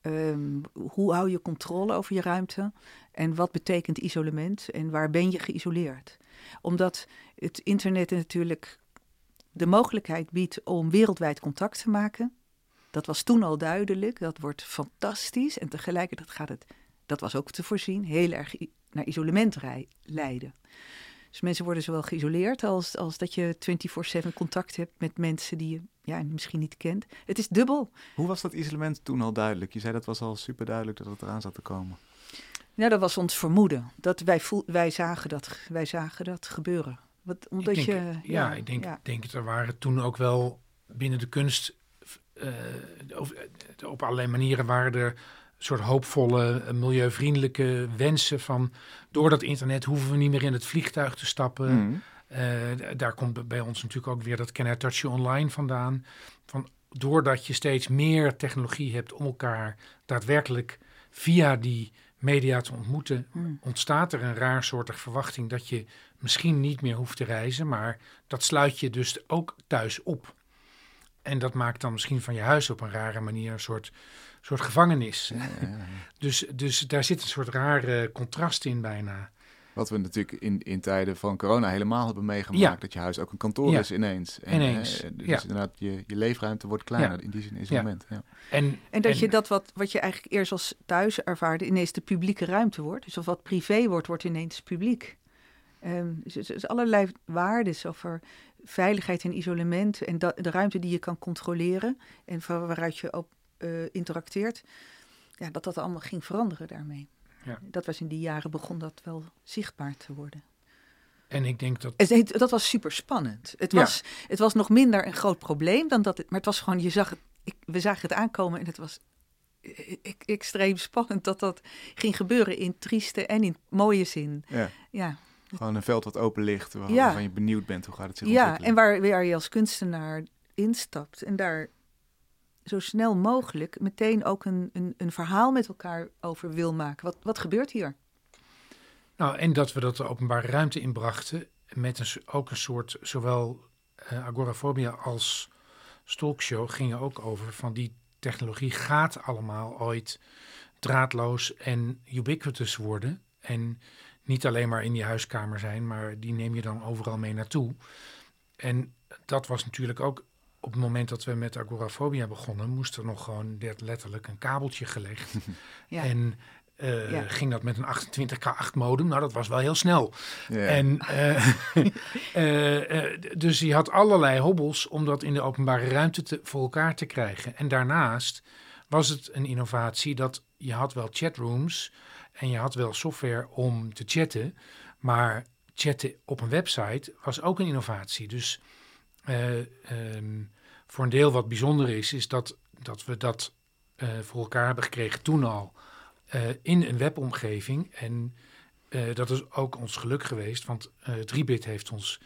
Ehm, hoe hou je controle over je ruimte? En wat betekent isolement? En waar ben je geïsoleerd? Omdat het internet natuurlijk de mogelijkheid biedt om wereldwijd contact te maken. Dat was toen al duidelijk. Dat wordt fantastisch. En tegelijkertijd gaat het, dat was ook te voorzien, heel erg naar isolement leiden. Dus mensen worden zowel geïsoleerd als, als dat je 24-7 contact hebt met mensen die je ja, misschien niet kent. Het is dubbel. Hoe was dat isolement toen al duidelijk? Je zei dat was al super duidelijk dat het eraan zat te komen. Nou, dat was ons vermoeden. Dat wij, voel, wij, zagen, dat, wij zagen dat gebeuren. Wat, omdat ik denk, je, ja, ik denk, ja. denk dat er waren toen ook wel binnen de kunst, eh, op, op allerlei manieren waren er soort hoopvolle, eh, milieuvriendelijke wensen van door dat internet hoeven we niet meer in het vliegtuig te stappen. Mhm. Eh, daar komt bij ons natuurlijk ook weer dat Can I Touch You Online vandaan. Van, doordat je steeds meer technologie hebt om elkaar daadwerkelijk via die media te ontmoeten, Hmm. ontstaat er een raar soortig verwachting dat je misschien niet meer hoeft te reizen, maar dat sluit je dus ook thuis op. En dat maakt dan misschien van je huis op een rare manier een soort, soort gevangenis. Ja, ja, ja. Dus, dus daar zit een soort rare contrast in bijna. Wat we natuurlijk in, in tijden van corona helemaal hebben meegemaakt. Ja. Dat je huis ook een kantoor Ja. is ineens. En, Ineens, eh, dus ja. inderdaad, je, je leefruimte wordt kleiner. In die zin is het Ja. moment. Ja. En, En dat en- je dat wat, wat je eigenlijk eerst als thuis ervaarde, ineens de publieke ruimte wordt. Dus of wat privé wordt, wordt ineens publiek. Ehm dus allerlei waarden over veiligheid en isolement en da- de ruimte die je kan controleren en van waaruit je ook eh, interacteert. Ja, dat dat allemaal ging veranderen daarmee. Ja. Dat was in die jaren begon dat wel zichtbaar te worden. en ik denk dat Het, dat was super spannend. Het Ja. was, het was nog minder een groot probleem dan dat het. Maar het was gewoon, je zag het, ik, we zagen het aankomen en het was e- e- extreem spannend dat dat ging gebeuren in trieste en in mooie zin. Ja. Ja, Gewoon een veld wat open ligt. Waar, Ja. waarvan je benieuwd bent hoe gaat het zich ja ontwikkelen. en waar, waar je als kunstenaar instapt en daar zo snel mogelijk meteen ook een, een, een verhaal met elkaar over wil maken. Wat, wat gebeurt hier? Nou, en dat we dat de openbare ruimte inbrachten met een, ook een soort, zowel eh, agorafobia als stalkshow gingen ook over van die technologie gaat allemaal ooit draadloos en ubiquitous worden. En niet alleen maar in die huiskamer zijn, maar die neem je dan overal mee naartoe. En dat was natuurlijk ook op het moment dat we met agorafobia begonnen, moest er nog gewoon let- letterlijk een kabeltje gelegd. Ja. En eh, Ja. ging dat met een 28k8 modem. Nou, dat was wel heel snel. Ja. En, eh, eh, dus je had allerlei hobbels om dat in de openbare ruimte te, voor elkaar te krijgen. En daarnaast was het een innovatie dat je had wel chatrooms en je had wel software om te chatten, maar chatten op een website was ook een innovatie. Dus ehm, voor een deel wat bijzonder is, is dat, dat we dat eh, voor elkaar hebben gekregen toen al eh, in een webomgeving. En dat is ook ons geluk geweest, want eh 3bit heeft ons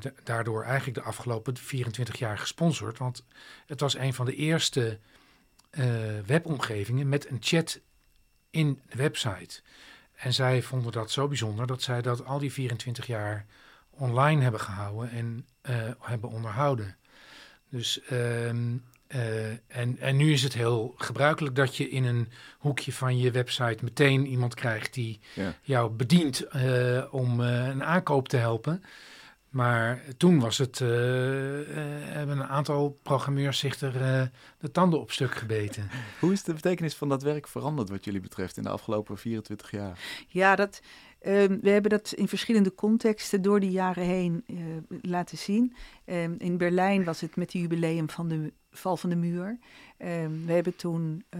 da- daardoor eigenlijk de afgelopen 24 jaar gesponsord. Want het was een van de eerste webomgevingen met een chat in de website. En zij vonden dat zo bijzonder dat zij dat al die 24 jaar online hebben gehouden en eh, hebben onderhouden. Dus ehm, eh, en, en nu is het heel gebruikelijk dat je in een hoekje van je website meteen iemand krijgt die Ja. jou bedient eh, om eh, een aankoop te helpen. Maar toen was het, hebben een aantal programmeurs zich er de tanden op stuk gebeten. Hoe is de betekenis van dat werk veranderd wat jullie betreft in de afgelopen 24 jaar? Ja, dat, ehm, we hebben dat in verschillende contexten door die jaren heen eh, laten zien. Ehm, in Berlijn was het met het jubileum van de val van de muur. Ehm, we hebben toen eh,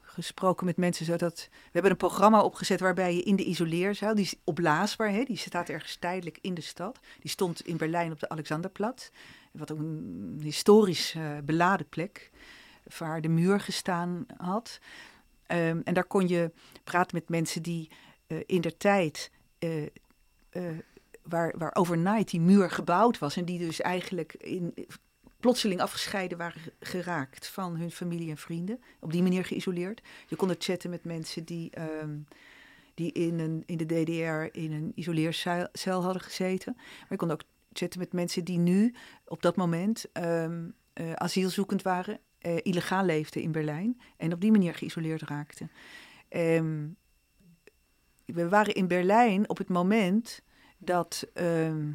gesproken met mensen zodat... We hebben een programma opgezet waarbij je in de isoleerzaal... Die is opblaasbaar, hè, die staat ergens tijdelijk in de stad. Die stond in Berlijn op de Alexanderplatz. Wat ook een historisch eh, beladen plek... waar de muur gestaan had... En daar kon je praten met mensen die in der tijd, eh, eh, waar, waar overnight die muur gebouwd was en die dus eigenlijk in, plotseling afgescheiden waren ge- geraakt van hun familie en vrienden, op die manier geïsoleerd. Je kon chatten met mensen die, ehm, die in, een, in de DDR in een isoleercel cel hadden gezeten. Maar je kon ook chatten met mensen die nu, op dat moment, ehm, eh, asielzoekend waren, eh, illegaal leefden in Berlijn en op die manier geïsoleerd raakten. Ehm, we waren in Berlijn op het moment dat, ehm,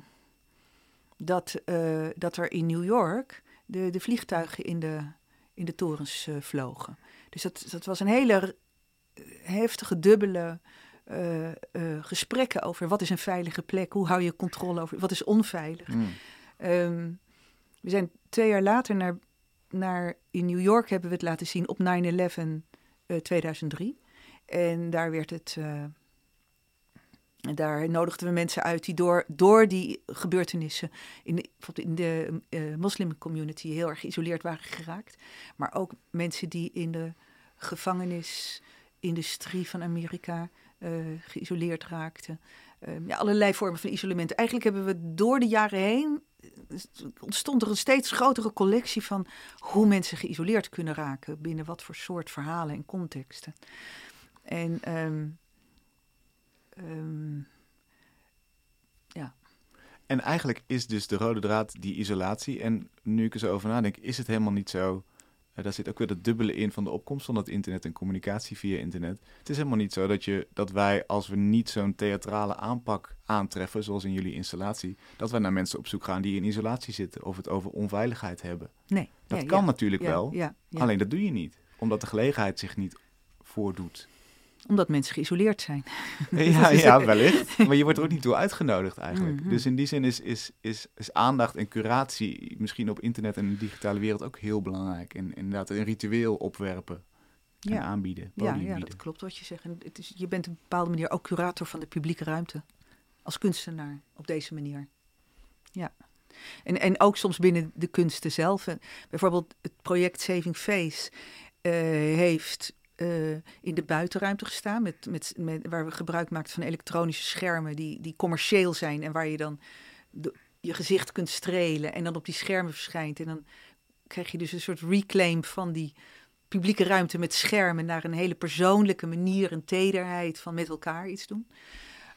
dat, eh, dat er in New York de, de vliegtuigen in de, in de torens eh, vlogen. Dus dat, dat was een hele heftige, dubbele eh, gesprekken over wat is een veilige plek, hoe hou je controle over, wat is onveilig. Mm. Ehm, we zijn twee jaar later naar, naar, in New York hebben we het laten zien op 9-11 eh, 2003. En daar werd het, daar nodigden we mensen uit die door, door die gebeurtenissen in de, in de eh moslimcommunity heel erg geïsoleerd waren geraakt. Maar ook mensen die in de gevangenisindustrie van Amerika uh, geïsoleerd raakte. Uh, ja, allerlei vormen van isolement. Eigenlijk hebben we door de jaren heen ontstond er een steeds grotere collectie van hoe mensen geïsoleerd kunnen raken binnen wat voor soort verhalen en contexten. En um, um, ja. En eigenlijk is dus de rode draad die isolatie. En nu ik er zo over nadenk, is het helemaal niet zo. Uh, daar zit ook weer het dubbele in van de opkomst van het internet en communicatie via internet. Het is helemaal niet zo dat, je, dat wij, als we niet zo'n theatrale aanpak aantreffen, zoals in jullie installatie, dat wij naar mensen op zoek gaan die in isolatie zitten of het over onveiligheid hebben. Nee. Dat kan natuurlijk wel, alleen dat doe je niet, omdat de gelegenheid zich niet voordoet omdat mensen geïsoleerd zijn. Ja, ja, wellicht. Maar je wordt er ook niet toe uitgenodigd eigenlijk. Mhm. Dus in die zin is, is, is, is aandacht en curatie misschien op internet en de digitale wereld ook heel belangrijk. En inderdaad een ritueel opwerpen en ja. aanbieden. Ja, ja, dat klopt wat je zegt. En het is, je bent op een bepaalde manier ook curator van de publieke ruimte. Als kunstenaar op deze manier. Ja. En, en ook soms binnen de kunsten zelf. Bijvoorbeeld het project Saving Face uh, heeft uh, in de buitenruimte gestaan. Met, met, met, waar we gebruik maakten van elektronische schermen die, die commercieel zijn. En waar je dan je gezicht kunt strelen en dan op die schermen verschijnt. En dan krijg je dus een soort reclaim van die publieke ruimte met schermen naar een hele persoonlijke manier, een tederheid van met elkaar iets doen.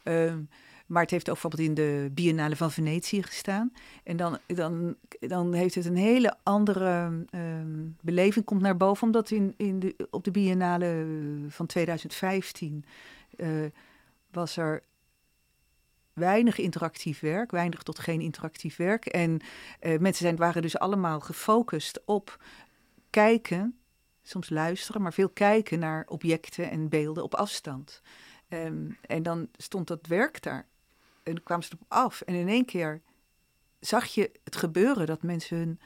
Um, maar het heeft ook bijvoorbeeld in de Biennale van Venetië gestaan. En dan, dan, dan heeft het een hele andere um, beleving komt naar boven. Omdat in, in de, op de Biennale van 2015 uh, eh, was er weinig interactief werk, weinig tot geen interactief werk. En uh, mensen zijn, waren dus allemaal gefocust op kijken, soms luisteren, maar veel kijken naar objecten en beelden op afstand. Um, en dan stond dat werk daar en kwamen ze erop af. En in één keer zag je het gebeuren dat mensen hun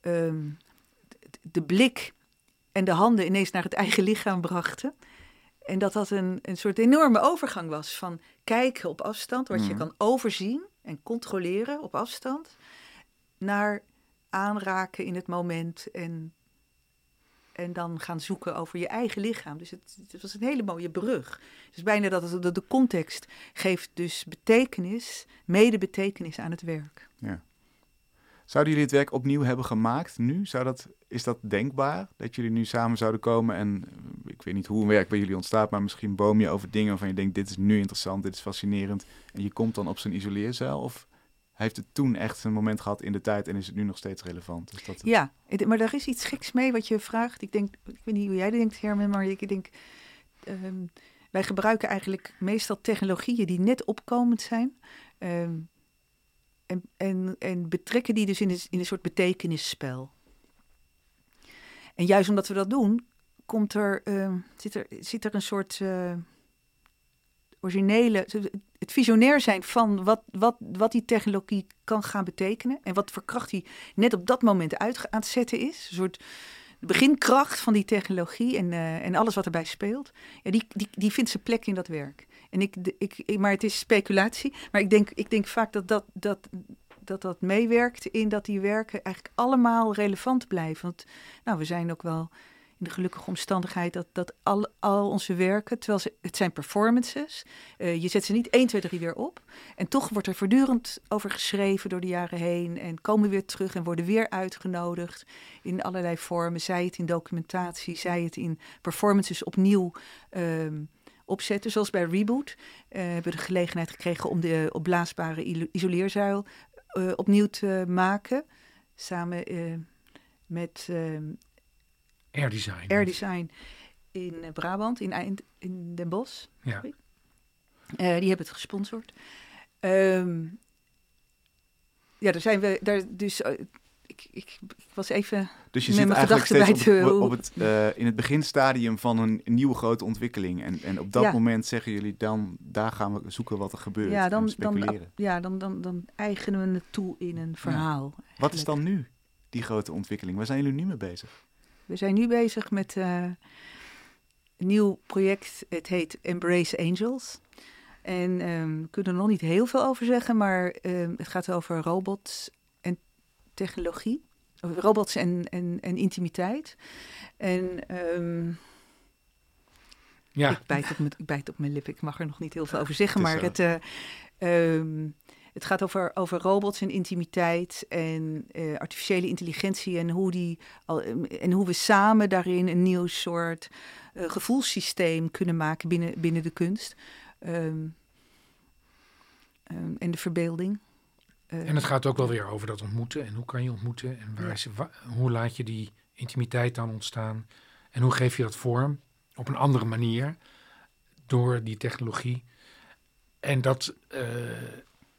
ehm, de blik en de handen ineens naar het eigen lichaam brachten. En dat dat een, een soort enorme overgang was van kijken op afstand, wat je mhm. kan overzien en controleren op afstand, naar aanraken in het moment en en dan gaan zoeken over je eigen lichaam. Dus het, het was een hele mooie brug. Dus bijna dat de, context geeft dus betekenis, mede betekenis aan het werk. Ja. Zouden jullie het werk opnieuw hebben gemaakt nu? Zou dat, is dat denkbaar? Dat jullie nu samen zouden komen en eh, ik weet niet hoe een werk bij jullie ontstaat, maar misschien boom je over dingen waarvan je denkt: dit is nu interessant, dit is fascinerend. En je komt dan op zo'n isoleerzaal? Of heeft het toen echt een moment gehad in de tijd en is het nu nog steeds relevant? Dus dat Ja, maar daar is iets geks mee wat je vraagt. Ik denk, ik weet niet hoe jij denkt, Herman, maar ik denk, um, wij gebruiken eigenlijk meestal technologieën die net opkomend zijn. Um, en, en, en betrekken die dus in een, in een soort betekenisspel. En juist omdat we dat doen, komt er, uh, zit, er, zit er een soort uh, originele, het visionair zijn van wat, wat, wat die technologie kan gaan betekenen. En wat voor kracht die net op dat moment uit aan het zetten is. Een soort beginkracht van die technologie en, uh, en alles wat erbij speelt. Ja, die, die, die vindt zijn plek in dat werk. En ik, ik, maar het is speculatie. Maar ik denk, ik denk vaak dat dat, dat, dat dat meewerkt in dat die werken eigenlijk allemaal relevant blijven. Want nou, we zijn ook wel in de gelukkige omstandigheid dat, dat al, al onze werken, terwijl ze, het zijn performances, uh, je zet ze niet 1, 2, 3 weer op. En toch wordt er voortdurend over geschreven door de jaren heen en komen weer terug en worden weer uitgenodigd in allerlei vormen. Zij het in documentatie, zij het in performances opnieuw um, opzetten. Zoals bij Reboot uh, hebben we de gelegenheid gekregen om de opblaasbare isoleerzuil uh, opnieuw te maken. Samen met ehm, Air Design. Air Design in eh, Brabant, in, Eind, in Den Bosch. Ja. Uh, die hebben het gesponsord. Um, ja, daar zijn we daar dus. Uh, ik, ik, ik, was even. Dus je zit eigenlijk steeds bij op, op, het, uh, in het beginstadium van een nieuwe grote ontwikkeling. En, en op dat ja. moment zeggen jullie dan, daar gaan we zoeken wat er gebeurt. Ja, dan, dan, ja, dan, dan, dan eigenen we het toe in een verhaal. Ja. Wat is dan nu die grote ontwikkeling? Waar zijn jullie nu mee bezig? We zijn nu bezig met uh, een nieuw project. Het heet Embrace Angels. En um, we kunnen er nog niet heel veel over zeggen, maar um, het gaat over robots en technologie. Robots en, en, en intimiteit. En um, Ja. Ik, bijt op mijn, ik bijt op mijn lip, ik mag er nog niet heel veel over zeggen. Het Maar het, eh, ehm, het gaat over, over robots en intimiteit en eh, artificiële intelligentie. En hoe, die, al, en hoe we samen daarin een nieuw soort eh, gevoelssysteem kunnen maken binnen, binnen de kunst. Ehm, ehm, en de verbeelding. Eh, En het gaat ook wel weer over dat ontmoeten. En hoe kan je ontmoeten? En waar Ja. is, wa- hoe laat je die intimiteit dan ontstaan? En hoe geef je dat vorm op een andere manier door die technologie? En dat, eh,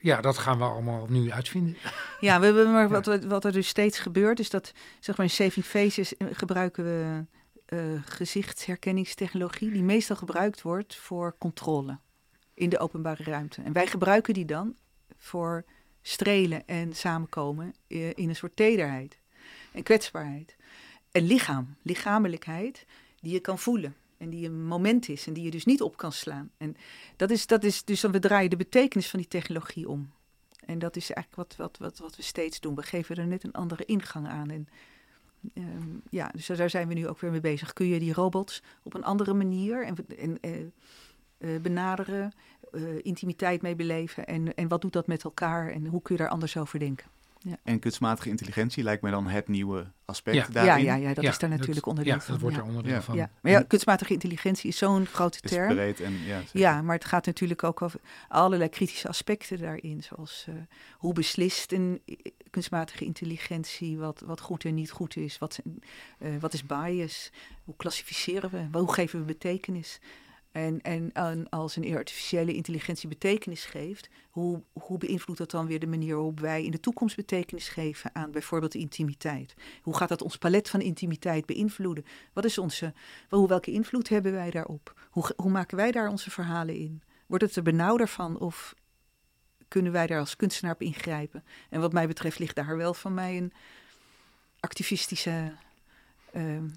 ja, dat gaan we allemaal nu uitvinden. Ja, we hebben maar wat- wat er dus steeds gebeurt, is dat zeg maar in Saving Faces eh, gebruiken we eh, gezichtsherkenningstechnologie, die meestal gebruikt wordt voor controle in de openbare ruimte. En wij gebruiken die dan voor strelen en samenkomen eh, in een soort tederheid en kwetsbaarheid. En lichaam, lichamelijkheid, die je kan voelen. En die een moment is en die je dus niet op kan slaan. En dat is, dat is dus we draaien de betekenis van die technologie om. En dat is eigenlijk wat, wat, wat, wat we steeds doen. We geven er net een andere ingang aan. En ehm, ja, dus daar zijn we nu ook weer mee bezig. Kun je die robots op een andere manier en, en, eh, eh, benaderen, eh, intimiteit mee beleven? En, en wat doet dat met elkaar en hoe kun je daar anders over denken? En kunstmatige intelligentie lijkt mij dan het nieuwe aspect Ja. daarin. Ja, ja, ja, dat Ja, is daar natuurlijk dat, onderdeel ja, van. dat wordt ja. er onderdeel Ja. van. Ja. Maar ja, kunstmatige intelligentie is zo'n grote is term. breed en ja. Ja, maar het gaat natuurlijk ook over allerlei kritische aspecten daarin. Zoals eh, hoe beslist een i- kunstmatige intelligentie wat, wat goed en niet goed is? Wat, eh, wat is bias? Hoe klassificeren we? Hoe geven we betekenis? En, en, en als een artificiële intelligentie betekenis geeft, hoe, hoe beïnvloedt dat dan weer de manier waarop wij in de toekomst betekenis geven aan bijvoorbeeld de intimiteit? Hoe gaat dat ons palet van intimiteit beïnvloeden? Wat is onze, wel, welke invloed hebben wij daarop? Hoe, hoe maken wij daar onze verhalen in? Wordt het er benauwder van of kunnen wij daar als kunstenaar op ingrijpen? En wat mij betreft ligt daar wel van mij een activistische, ehm,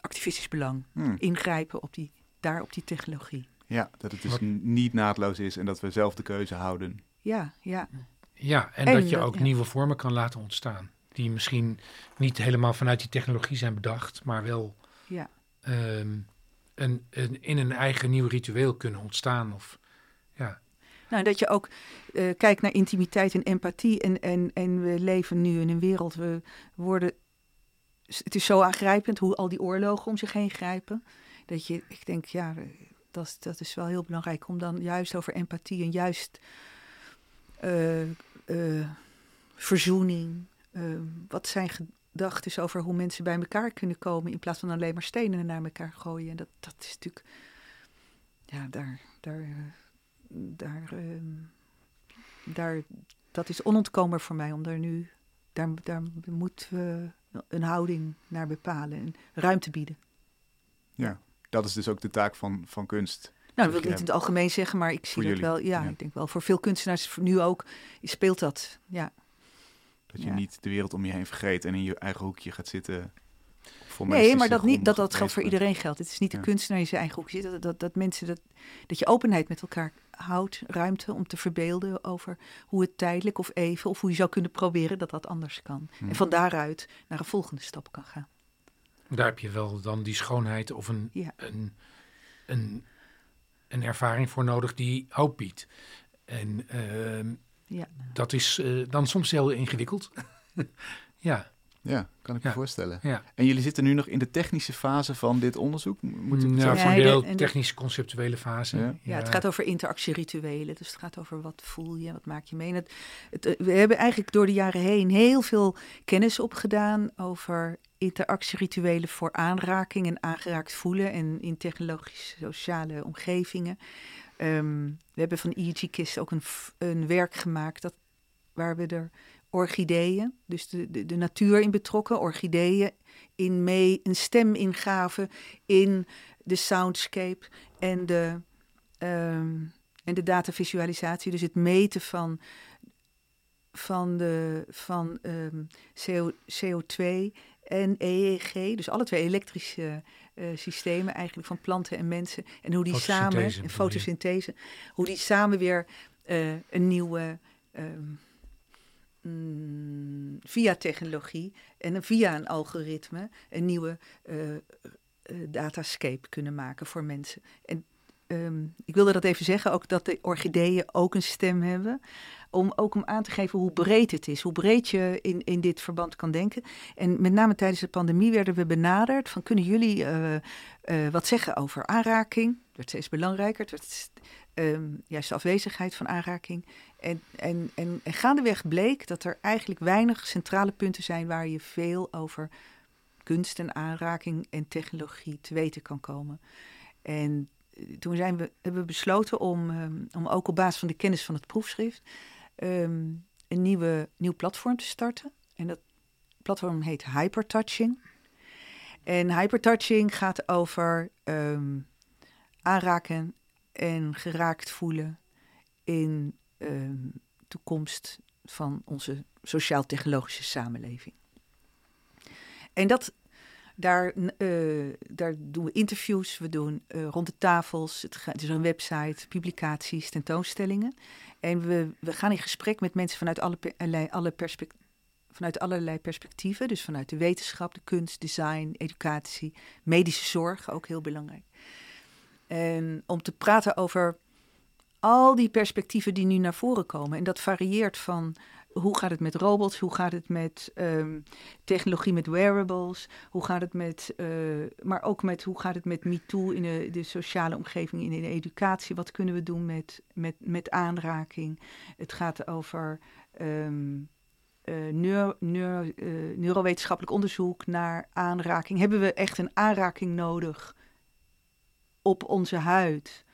activistisch belang. Hmm. Ingrijpen op die, daar op die technologie. Ja, dat het dus Wat- niet naadloos is en dat we zelf de keuze houden. Ja, ja. Ja, en, En dat je dat- ook ja. nieuwe vormen kan laten ontstaan. Die misschien niet helemaal vanuit die technologie zijn bedacht, maar wel Ja. ehm, een, een, in een eigen nieuw ritueel kunnen ontstaan. Of, ja, Nou, dat je ook eh, kijkt naar intimiteit en empathie. En, en, en we leven nu in een wereld, we worden... Het is zo aangrijpend hoe al die oorlogen om zich heen grijpen. Dat je, ik denk, ja, dat, dat is wel heel belangrijk om dan juist over empathie en juist eh, eh, verzoening. eh, wat zijn gedachten over hoe mensen bij elkaar kunnen komen in plaats van alleen maar stenen naar elkaar gooien. En dat, dat is natuurlijk, ja, daar, daar, daar, daar, dat is onontkoombaar voor mij om daar nu, daar, daar moeten we een houding naar bepalen en ruimte bieden. Ja, dat is dus ook de taak van, van kunst. Nou, dat wil ik niet in het algemeen zeggen, maar ik zie dat wel. Ja, ja. ik denk wel voor veel kunstenaars nu ook speelt dat. Ja, Dat je Ja. niet de wereld om je heen vergeet en in je eigen hoekje gaat zitten. Nee, maar dat, niet, dat dat geldt voor iedereen geldt. Het is niet de Ja. kunstenaar in zijn eigen hoek zit. Dat, dat, dat mensen dat, dat je openheid met elkaar houdt, ruimte om te verbeelden over hoe het tijdelijk of even, of hoe je zou kunnen proberen dat dat anders kan. En van daaruit naar een volgende stap kan gaan. Daar heb je wel dan die schoonheid of een, Ja. een, een, een ervaring voor nodig die hoop biedt. En ehm, Ja. dat is eh, dan soms heel ingewikkeld. ja, Ja, kan ik me Ja. voorstellen. ja. En jullie zitten nu nog in de technische fase van dit onderzoek? Moet ik Ja, voor deel de- technische conceptuele fase. Ja. Ja, het gaat over interactierituelen. Dus het gaat over wat voel je, wat maak je mee. Het, het, we hebben eigenlijk door de jaren heen heel veel kennis opgedaan over interactierituelen voor aanraking en aangeraakt voelen en in technologische sociale omgevingen. Ehm, we hebben van E.G. Kist ook een, een werk gemaakt dat, waar we er orchideeën, dus de, de, de natuur in betrokken, orchideeën in mee, een stem ingaven in de soundscape en de, ehm, en de datavisualisatie. Dus het meten van, van, de, van ehm, CO, CO2 en EEG. Dus alle twee elektrische eh, systemen eigenlijk van planten en mensen. En hoe die samen, en je? fotosynthese, hoe die samen weer eh, een nieuwe... ehm, mm, via technologie en via een algoritme een nieuwe eh, uh, datascape kunnen maken voor mensen. En ehm, ik wilde dat even zeggen, ook dat de orchideeën ook een stem hebben. Om ook om aan te geven hoe breed het is, hoe breed je in, in dit verband kan denken. En met name tijdens de pandemie werden we benaderd van kunnen jullie wat zeggen over aanraking? Het werd steeds belangrijker. Het werd um, juist de afwezigheid van aanraking. En, en, en, en gaandeweg bleek dat er eigenlijk weinig centrale punten zijn waar je veel over kunst en aanraking en technologie te weten kan komen. En eh, toen zijn we, hebben we besloten om, um, om ook op basis van de kennis van het proefschrift um, een nieuwe, nieuw platform te starten. En dat platform heet Hypertouching. En hypertouching gaat over um, aanraken en geraakt voelen in uh, toekomst van onze sociaal-technologische samenleving. En dat, daar, uh, daar doen we interviews, we doen uh, rond de tafels, het, is een website, publicaties, tentoonstellingen. En we, we gaan in gesprek met mensen vanuit alle, alle perspectieven vanuit allerlei perspectieven. Dus vanuit de wetenschap, de kunst, design, educatie, medische zorg, ook heel belangrijk. En om te praten over al die perspectieven die nu naar voren komen. En dat varieert van hoe gaat het met robots, hoe gaat het met um, technologie met wearables, hoe gaat het met, uh, maar ook met hoe gaat het met MeToo in de, sociale omgeving, in de educatie. Wat kunnen we doen met, met, met aanraking? Het gaat over um, uh, neuro, neuro, uh, neurowetenschappelijk onderzoek naar aanraking. Hebben we echt een aanraking nodig? op onze huid?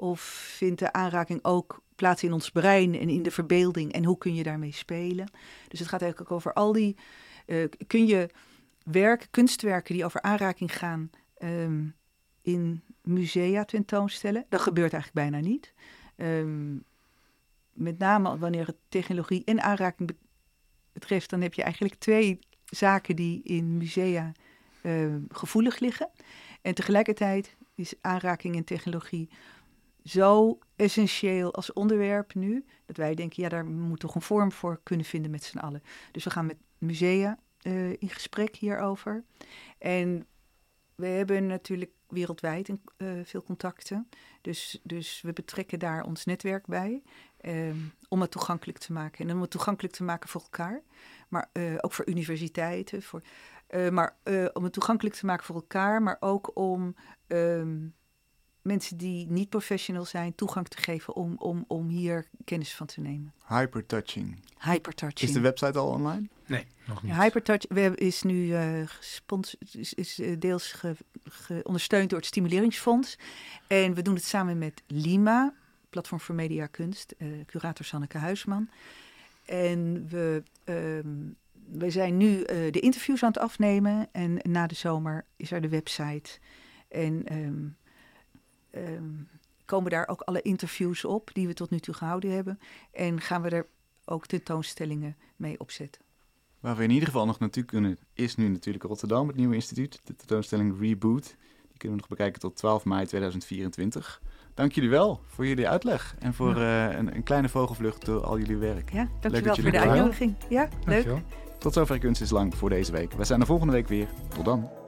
Of vindt de aanraking ook plaats in ons brein en in de verbeelding? En hoe kun je daarmee spelen? Dus het gaat eigenlijk ook over al die. Uh, kun je werk, kunstwerken die over aanraking gaan um, in musea tentoonstellen? Dat gebeurt eigenlijk bijna niet. Um, met name wanneer het technologie en aanraking betreft, dan heb je eigenlijk twee zaken die in musea uh, gevoelig liggen. En tegelijkertijd is aanraking en technologie zo essentieel als onderwerp nu, dat wij denken, ja, daar moet toch een vorm voor kunnen vinden met z'n allen. Dus we gaan met musea uh, in gesprek hierover. En we hebben natuurlijk wereldwijd uh, veel contacten. Dus, dus we betrekken daar ons netwerk bij um, om het toegankelijk te maken. En om het toegankelijk te maken voor elkaar, maar uh, ook voor universiteiten, voor maar om het toegankelijk te maken voor elkaar, maar ook om um, mensen die niet professional zijn toegang te geven om, om, om hier kennis van te nemen. Hypertouching. Hypertouching. Is de website al online? Nee, nog niet. Ja, Hypertouch is nu uh, is, is deels ge, ge ondersteund door het Stimuleringsfonds. En we doen het samen met Lima, Platform voor Media Kunst, curator Sanneke Huisman. En we um, we zijn nu uh, de interviews aan het afnemen en na de zomer is er de website. En um, um, komen daar ook alle interviews op die we tot nu toe gehouden hebben. En gaan we er ook tentoonstellingen mee opzetten. Waar we in ieder geval nog naartoe kunnen, is nu natuurlijk Rotterdam, het nieuwe instituut. De tentoonstelling Reboot. Die kunnen we nog bekijken tot 12 mei 2024. Dank jullie wel voor jullie uitleg en voor ja. uh, een, een, kleine vogelvlucht door al jullie werk. Ja, dankjewel voor de uitnodiging. Ja, leuk. Tot zover Kunst is Lang voor deze week. We zijn er volgende week weer. Tot dan.